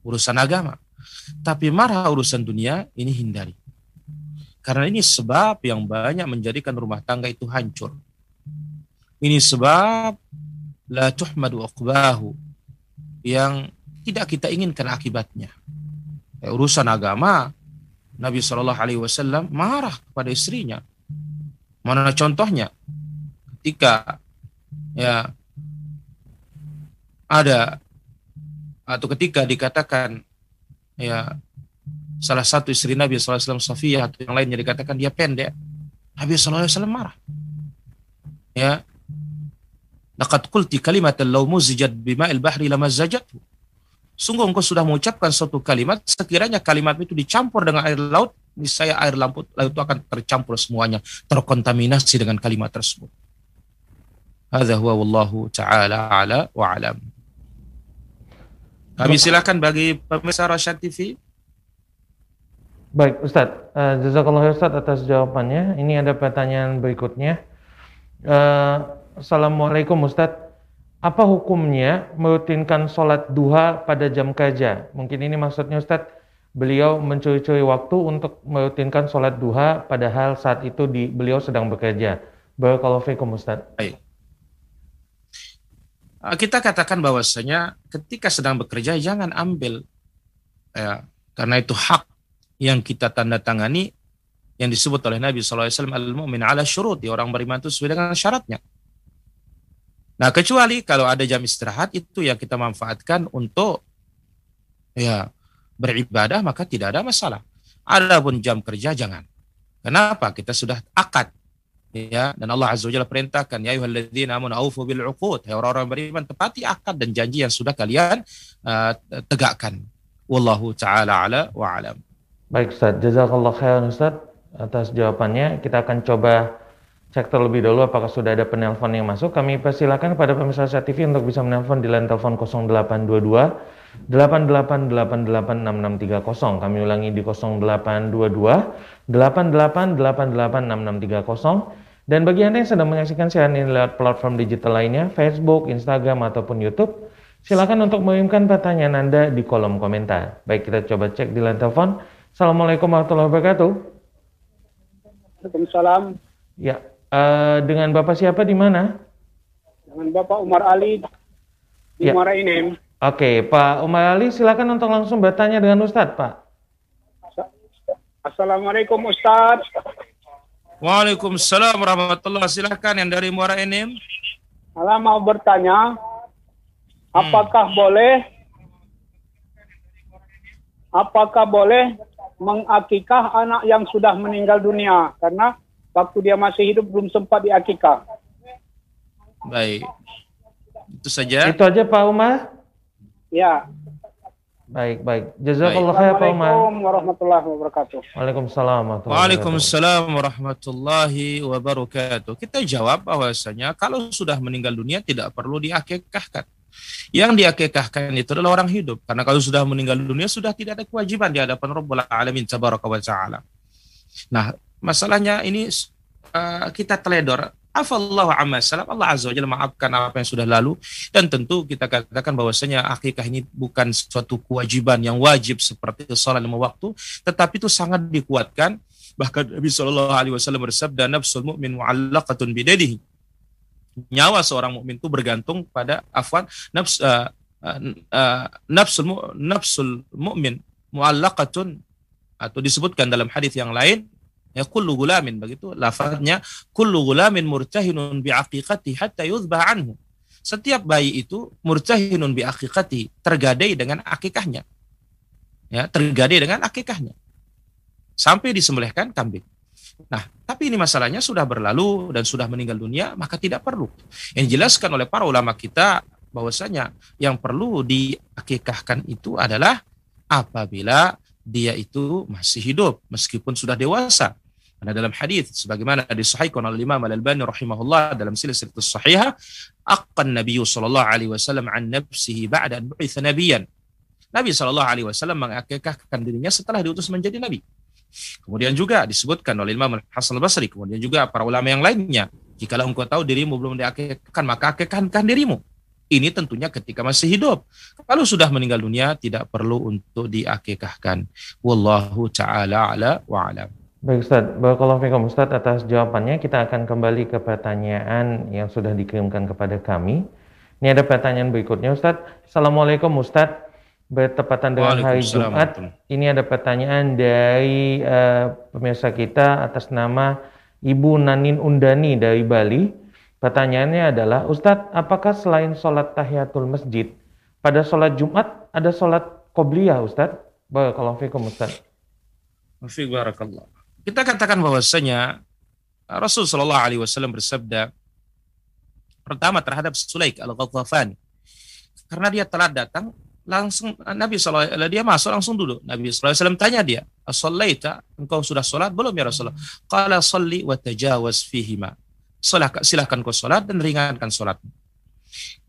Urusan agama. Tapi marah urusan dunia ini hindari. Karena ini sebab yang banyak menjadikan rumah tangga itu hancur. Ini sebab la tuhmadu uqbahu yang tidak kita inginkan akibatnya eh, urusan agama, Nabi Shallallahu Alaihi Wasallam marah kepada istrinya. Mana contohnya? Ketika ya ada atau ketika dikatakan ya salah satu istri Nabi Wasallam Safiyah atau yang lainnya dikatakan dia pendek, Nabi Wasallam marah. Ya, Laqad qulti kalimatan law muzijat bima'il bahri lamazajathu. Sungguh engkau sudah mengucapkan suatu kalimat, sekiranya kalimat itu dicampur dengan air laut, niscaya air laut, laut itu akan tercampur semuanya, terkontaminasi dengan kalimat tersebut. Hadza huwa wallahu taala ala wa alam. Kami silakan bagi pemirsa Rasyad TV. Baik, Ustadz. Uh, Jazakallah Ustadz atas jawabannya. Ini ada pertanyaan berikutnya. Uh, Assalamualaikum Ustadz apa hukumnya merutinkan sholat duha pada jam kerja? Mungkin ini maksudnya Ustadz, beliau mencuri-curi waktu untuk merutinkan sholat duha padahal saat itu di, beliau sedang bekerja. Barakallahu fikum Ustadz. Baik. Uh, kita katakan bahwasanya ketika sedang bekerja jangan ambil ya karena itu hak yang kita tanda tangani yang disebut oleh Nabi SAW al-mu'min ala syurut. Orang beriman itu sesuai dengan syaratnya. Nah kecuali kalau ada jam istirahat itu yang kita manfaatkan untuk ya beribadah maka tidak ada masalah. Adapun jam kerja jangan. Kenapa? Kita sudah akad ya dan Allah azza wajalla perintahkan ya ayyuhalladzina amanu aufu bil uqud ya orang-orang beriman tepati akad dan janji yang sudah kalian uh, tegakkan. Wallahu taala ala wa alam. Baik Ustaz. Jazakallah khairan Ustaz atas jawabannya. Kita akan coba cek terlebih dahulu apakah sudah ada penelpon yang masuk. Kami persilakan kepada pemirsa TV untuk bisa menelpon di line telepon 0822 88886630 kami ulangi di 0822 88886630 dan bagi Anda yang sedang menyaksikan siaran ini lewat platform digital lainnya, Facebook, Instagram, ataupun YouTube, silakan untuk mengirimkan pertanyaan Anda di kolom komentar. Baik, kita coba cek di line telepon. Assalamualaikum warahmatullahi wabarakatuh. Waalaikumsalam. Ya, uh, dengan Bapak siapa di mana? Dengan Bapak Umar Ali di ya. Oke, Pak Umar Ali silakan untuk langsung bertanya dengan Ustadz, Pak. Assalamualaikum Ustadz. Waalaikumsalam warahmatullahi Silahkan yang dari Muara Enim. Alah mau bertanya, apakah hmm. boleh apakah boleh mengakikah anak yang sudah meninggal dunia karena waktu dia masih hidup belum sempat diakikah. Baik. Itu saja. Itu aja Pak Umar. Ya. Baik, baik. Jazakallah khair Pak Umar. Assalamualaikum warahmatullahi wabarakatuh. Waalaikumsalam Waalaikumsalam warahmatullahi wabarakatuh. Kita jawab bahwasanya kalau sudah meninggal dunia tidak perlu diakekahkan. Yang diakekahkan itu adalah orang hidup. Karena kalau sudah meninggal dunia sudah tidak ada kewajiban di hadapan Rabbul Alamin tabaraka wa ta'ala. Nah, masalahnya ini uh, kita teledor Afallahu amma salam. Allah Azza wa Jalla maafkan apa yang sudah lalu. Dan tentu kita katakan bahwasanya akikah ini bukan suatu kewajiban yang wajib seperti sholat lima waktu. Tetapi itu sangat dikuatkan. Bahkan Nabi Shallallahu Alaihi Wasallam bersabda, "Nafsul mu'min mu'allaqatun bidadihi." Nyawa seorang mukmin itu bergantung pada afwan nafs uh, uh, nafsul mu, nafsul mu'min mu'allaqatun atau disebutkan dalam hadis yang lain ya kullu gulamin begitu lafaznya kullu gulamin murtahinun bi aqiqati hatta yuzbah anhu. Setiap bayi itu murtahinun bi aqiqati tergadai dengan akikahnya. Ya tergadai dengan akikahnya. Sampai disembelihkan kambing. Nah tapi ini masalahnya sudah berlalu dan sudah meninggal dunia maka tidak perlu. Yang dijelaskan oleh para ulama kita bahwasanya yang perlu diakikahkan itu adalah apabila dia itu masih hidup meskipun sudah dewasa karena dalam hadis sebagaimana disahihkan oleh Imam Al-Albani rahimahullah dalam silsilah sahihah, aqqan Nabi sallallahu alaihi wasallam an nafsihi ba'da an bu'itha nabiyyan. Nabi sallallahu alaihi wasallam mengakikahkan dirinya setelah diutus menjadi nabi. Kemudian juga disebutkan oleh Imam Hasan Al-Basri, kemudian juga para ulama yang lainnya, jikalau engkau tahu dirimu belum diakikahkan, maka akikahkan dirimu. Ini tentunya ketika masih hidup. Kalau sudah meninggal dunia, tidak perlu untuk diakikahkan. Wallahu ta'ala ala wa. Baik Ustaz, Barakallahu fikum Ustaz atas jawabannya. Kita akan kembali ke pertanyaan yang sudah dikirimkan kepada kami. Ini ada pertanyaan berikutnya Ustaz. Assalamualaikum Ustaz. Bertepatan dengan hari Jumat, ini ada pertanyaan dari uh, pemirsa kita atas nama Ibu Nanin Undani dari Bali. Pertanyaannya adalah, Ustadz, apakah selain sholat tahiyatul masjid, pada sholat Jumat ada sholat qobliyah Ustadz? Barakallahu fikum Ustadz. Fiq barakallah. Kita katakan bahwasanya Rasul Shallallahu Alaihi Wasallam bersabda pertama terhadap Sulaik al Ghatafani karena dia telah datang langsung Nabi SAW dia masuk langsung duduk Nabi SAW tanya dia Asalaita engkau sudah sholat belum ya Rasulullah? Qala salli wa tajawaz fihima. Silahkan kau sholat dan ringankan sholat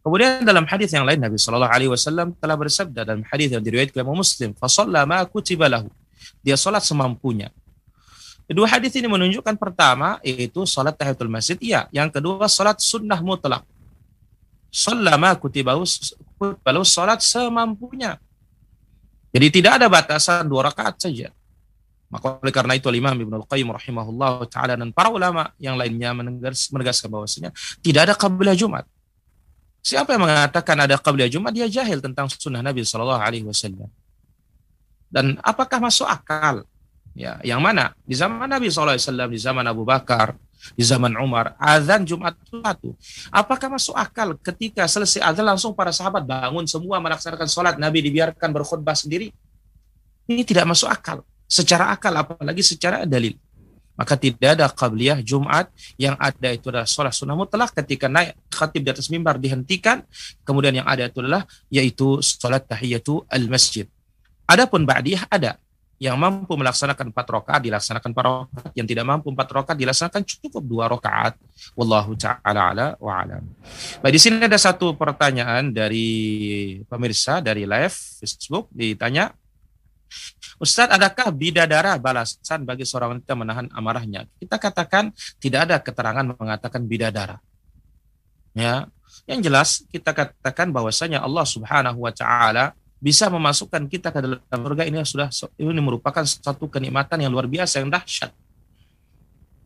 Kemudian dalam hadis yang lain Nabi Shallallahu Alaihi Wasallam telah bersabda dalam hadis yang diriwayatkan oleh Muslim, "Fasalla ma kutiba lahu." Dia sholat semampunya. Kedua hadis ini menunjukkan pertama yaitu salat tahiyatul masjid iya, yang kedua salat sunnah mutlak. Sallama kutibahu balu salat semampunya. Jadi tidak ada batasan dua rakaat saja. Maka oleh karena itu Imam Ibnu Al-Qayyim rahimahullah taala dan para ulama yang lainnya menegaskan bahwasanya tidak ada kabilah Jumat. Siapa yang mengatakan ada qabliyah Jumat dia jahil tentang sunnah Nabi Shallallahu Alaihi Wasallam. Dan apakah masuk akal? Ya, yang mana? Di zaman Nabi Wasallam, di zaman Abu Bakar, di zaman Umar, azan Jumat satu. Apakah masuk akal ketika selesai azan langsung para sahabat bangun semua melaksanakan sholat, Nabi dibiarkan berkhutbah sendiri? Ini tidak masuk akal. Secara akal, apalagi secara dalil maka tidak ada qabliyah Jumat yang ada itu adalah sholat sunnah mutlak ketika naik khatib di atas mimbar dihentikan kemudian yang ada itu adalah yaitu sholat tahiyatu al masjid adapun ba'diyah ada yang mampu melaksanakan empat rakaat dilaksanakan empat rakaat yang tidak mampu empat rakaat dilaksanakan cukup dua rakaat wallahu taala ala wa alam baik di sini ada satu pertanyaan dari pemirsa dari live Facebook ditanya Ustadz, adakah bidadara balasan bagi seorang wanita menahan amarahnya? Kita katakan tidak ada keterangan mengatakan bidadara. Ya, yang jelas kita katakan bahwasanya Allah Subhanahu wa taala bisa memasukkan kita ke dalam surga ini sudah ini merupakan satu kenikmatan yang luar biasa yang dahsyat.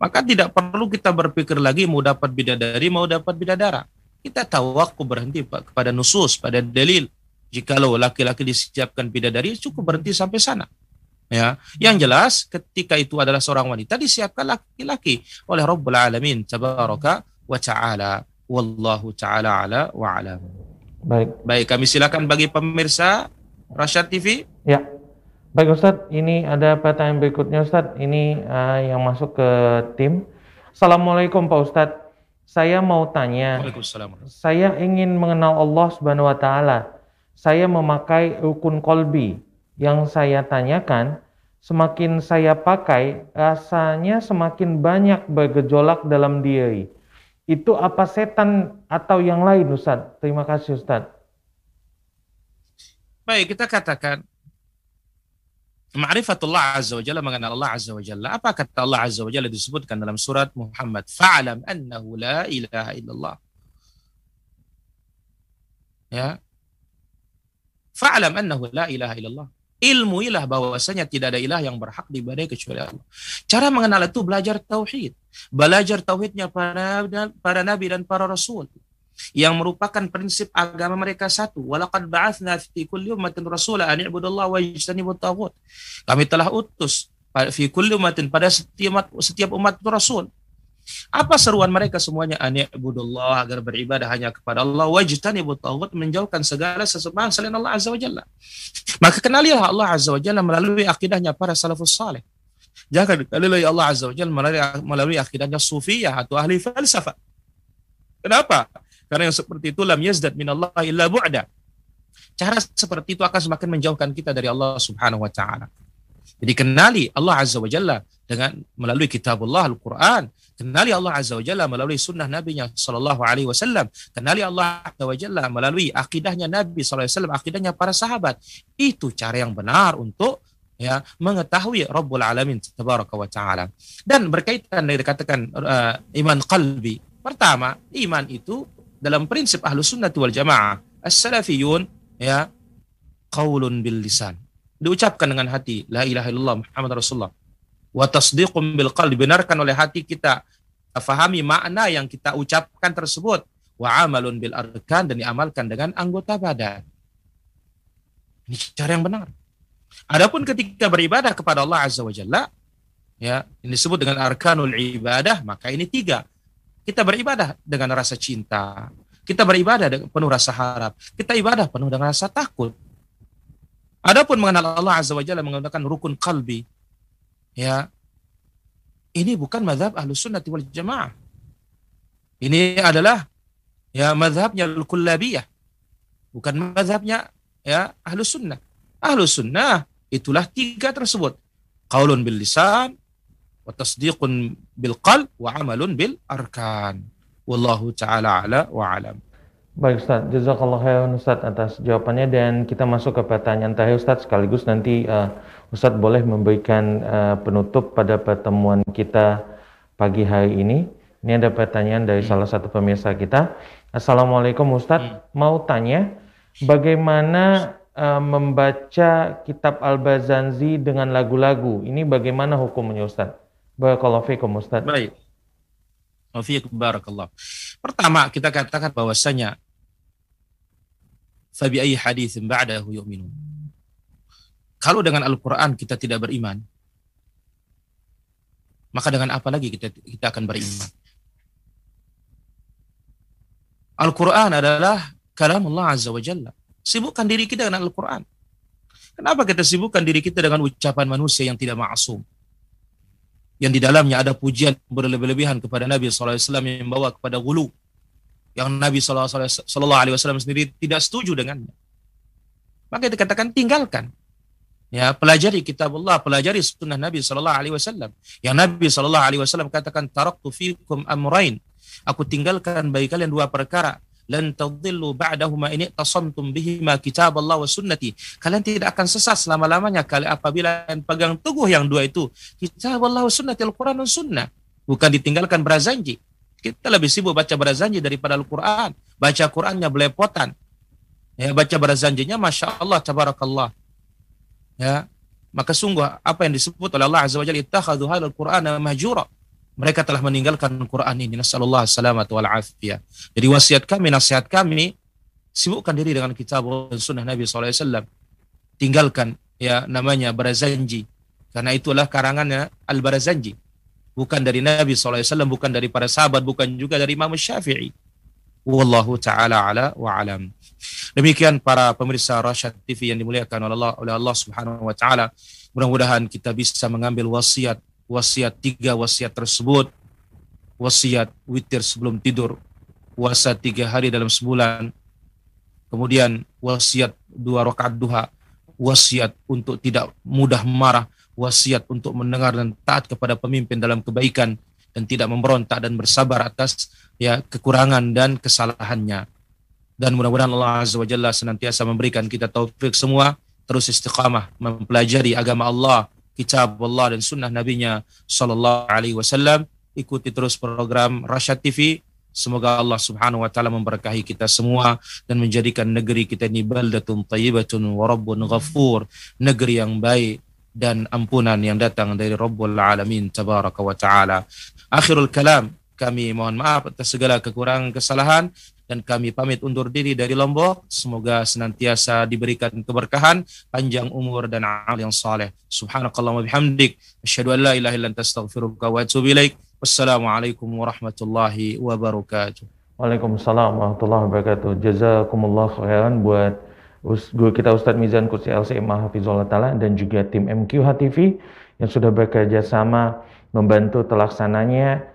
Maka tidak perlu kita berpikir lagi mau dapat bidadari, mau dapat bidadara. Kita tahu waktu berhenti kepada nusus, pada dalil, Jikalau laki-laki disiapkan bidadari cukup berhenti sampai sana. Ya, yang jelas ketika itu adalah seorang wanita disiapkan laki-laki oleh Rabbul Alamin tabaraka wa ta'ala. Wallahu ta'ala ala wa alam. Baik. Baik, kami silakan bagi pemirsa Rasyad TV. Ya. Baik Ustadz, ini ada pertanyaan berikutnya Ustadz. Ini uh, yang masuk ke tim. Assalamualaikum Pak Ustadz. Saya mau tanya. Saya ingin mengenal Allah Subhanahu wa taala saya memakai rukun kolbi. Yang saya tanyakan, semakin saya pakai, rasanya semakin banyak bergejolak dalam diri. Itu apa setan atau yang lain Ustaz? Terima kasih Ustaz. Baik, kita katakan Ma'rifatullah Azza wa Jalla mengenal Allah Azza wa Jalla. Apa kata Allah Azza wa Jalla disebutkan dalam surat Muhammad? Fa'alam annahu la ilaha illallah. Ya, Fa'alam annahu la ilaha illallah. Ilmuilah bahwasanya tidak ada ilah yang berhak diibadai kecuali Allah. Cara mengenal itu belajar tauhid. Belajar tauhidnya para para nabi dan para rasul yang merupakan prinsip agama mereka satu. Walaqad ba'athna fi kulli ummatin rasula an i'budallaha wa yajtanibut taghut. Kami telah utus fi kulli ummatin pada setiap setiap umat itu rasul apa seruan mereka semuanya? Ani'budullah agar beribadah hanya kepada Allah. Wajtani taghut menjauhkan segala sesembahan selain Allah Azza wa Jalla. Maka kenalilah Allah Azza wa Jalla melalui akidahnya para salafus saleh. Jangan kenalilah Allah Azza wa Jalla melalui, akidahnya sufiyah atau ahli falsafah. Kenapa? Karena yang seperti itu lam yazdad min Allah illa bu'da. Cara seperti itu akan semakin menjauhkan kita dari Allah Subhanahu wa taala. Jadi kenali Allah Azza wa Jalla dengan melalui kitabullah Al-Quran. Kenali Allah Azza wa Jalla melalui sunnah Nabi-Nya Sallallahu Alaihi Wasallam. Kenali Allah Azza wa Jalla melalui akidahnya Nabi Sallallahu Alaihi Wasallam, akidahnya para sahabat. Itu cara yang benar untuk ya mengetahui Rabbul Alamin Tabaraka wa Ta'ala. Dan berkaitan dengan dikatakan uh, iman qalbi. Pertama, iman itu dalam prinsip ahlu sunnah wal jamaah. As-salafiyun ya qaulun bil lisan diucapkan dengan hati la ilaha illallah Muhammad Rasulullah. Wa tasdiqum bil qalbi dibenarkan oleh hati kita. Fahami makna yang kita ucapkan tersebut. Wa amalun bil arkan dan diamalkan dengan anggota badan. Ini cara yang benar. Adapun ketika beribadah kepada Allah azza wa jalla ya ini disebut dengan arkanul ibadah maka ini tiga. Kita beribadah dengan rasa cinta. Kita beribadah dengan penuh rasa harap. Kita ibadah penuh dengan rasa takut Adapun mengenal Allah Azza wa Jalla menggunakan rukun kalbi, ya, ini bukan madhab ahlu sunnah wal jamaah. Ini adalah ya madhabnya al-kullabiyah. Bukan madhabnya ya ahlu sunnah. Ahlu sunnah itulah tiga tersebut. Qaulun bil lisan, wa tasdiqun bil qalb, wa amalun bil arkan. Wallahu ta'ala ala wa alam. Baik Ustaz, jazakallah khairan Ustaz atas jawabannya dan kita masuk ke pertanyaan terakhir Ustaz sekaligus nanti uh, Ustaz boleh memberikan uh, penutup pada pertemuan kita pagi hari ini. Ini ada pertanyaan dari hmm. salah satu pemirsa kita. Assalamualaikum Ustaz, hmm. mau tanya bagaimana uh, membaca kitab Al-Bazanzi dengan lagu-lagu? Ini bagaimana hukumnya Ustaz? Barakallahu fiikum Ustaz. Baik. Barakallah. Pertama kita katakan bahwasanya fabi haditsin ba'dahu yu'minun. Kalau dengan Al-Qur'an kita tidak beriman, maka dengan apa lagi kita kita akan beriman? Al-Quran adalah kalam Allah Azza wa Jalla. Sibukkan diri kita dengan Al-Quran. Kenapa kita sibukkan diri kita dengan ucapan manusia yang tidak maksum? Yang di dalamnya ada pujian berlebih-lebihan kepada Nabi SAW yang membawa kepada gulu. Yang Nabi SAW sendiri tidak setuju dengannya. Maka dikatakan tinggalkan. Ya, pelajari kitab Allah, pelajari sunnah Nabi Sallallahu Alaihi Wasallam. Yang Nabi Sallallahu Alaihi Wasallam katakan, taraktu fikum amrain. Aku tinggalkan bagi kalian dua perkara. Lan tadillu ba'dahuma ini tasamtum bihima kitab Allah wa sunnati. Kalian tidak akan sesat selama-lamanya kali apabila kalian pegang teguh yang dua itu. Kitab Allah wa sunnati, Al-Quran dan sunnah. Bukan ditinggalkan berazanji. Kita lebih sibuk baca berazanji daripada Al-Quran. Baca Qurannya belepotan. Ya, baca berazanjinya Masya Allah, Tabarakallah. Ya maka sungguh apa yang disebut oleh Allah Azza wa Jalla ittakhadhu hadzal Qur'ana mahjura. Mereka telah meninggalkan Quran ini. Nasallallahu salamat wal afiyah. Jadi wasiat kami nasihat kami sibukkan diri dengan kitab dan sunnah Nabi SAW tinggalkan ya namanya Barazanji karena itulah karangannya Al-Barazanji bukan dari Nabi SAW bukan dari para sahabat bukan juga dari Imam Syafi'i. Wallahu taala ala wa alam. Demikian para pemirsa Rasyad TV yang dimuliakan oleh Allah, oleh Allah Subhanahu wa taala. Mudah-mudahan kita bisa mengambil wasiat wasiat tiga wasiat tersebut. Wasiat witir sebelum tidur, puasa tiga hari dalam sebulan, kemudian wasiat dua rakaat duha, wasiat untuk tidak mudah marah, wasiat untuk mendengar dan taat kepada pemimpin dalam kebaikan dan tidak memberontak dan bersabar atas ya kekurangan dan kesalahannya dan mudah-mudahan Allah Azza wa Jalla senantiasa memberikan kita taufik semua terus istiqamah mempelajari agama Allah, kitab Allah dan sunnah nabinya sallallahu alaihi wasallam. Ikuti terus program Rasyad TV. Semoga Allah Subhanahu wa taala memberkahi kita semua dan menjadikan negeri kita ini baldatun thayyibatun wa rabbun ghafur, negeri yang baik dan ampunan yang datang dari Rabbul Alamin tabaraka wa taala. Akhirul kalam kami mohon maaf atas segala kekurangan kesalahan dan kami pamit undur diri dari Lombok. Semoga senantiasa diberikan keberkahan, panjang umur dan amal yang saleh. Subhanakallah wa bihamdik. Asyhadu an la ilaha illa anta astaghfiruka wa atubu ilaik. Wassalamualaikum warahmatullahi wabarakatuh. Waalaikumsalam warahmatullahi wabarakatuh. Jazakumullah khairan buat guru kita Ustadz Mizan Kursi LCM Hafizullah Ta'ala dan juga tim MQH TV yang sudah bekerja sama membantu terlaksananya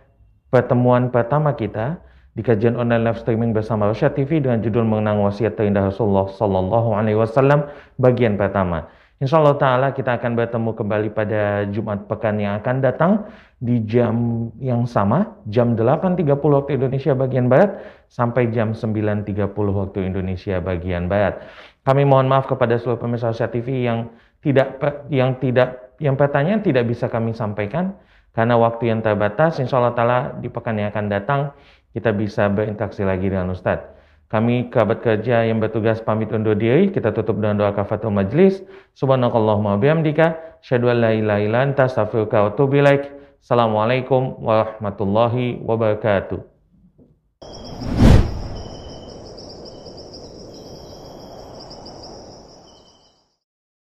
pertemuan pertama kita di kajian online live streaming bersama Rasyad TV dengan judul mengenang wasiat terindah Rasulullah Sallallahu Alaihi Wasallam bagian pertama. Insya Allah Ta'ala kita akan bertemu kembali pada Jumat pekan yang akan datang di jam yang sama, jam 8.30 waktu Indonesia bagian Barat sampai jam 9.30 waktu Indonesia bagian Barat. Kami mohon maaf kepada seluruh pemirsa Rasyad TV yang tidak yang tidak yang pertanyaan tidak bisa kami sampaikan karena waktu yang terbatas. Insya Allah Ta'ala di pekan yang akan datang kita bisa berinteraksi lagi dengan Ustadz. Kami kerabat kerja yang bertugas pamit undur diri. Kita tutup dengan doa kafatul majlis. Subhanakallahumma bihamdika. Syadu la ilaha illa anta astaghfiruka wa atubu. Assalamualaikum warahmatullahi wabarakatuh.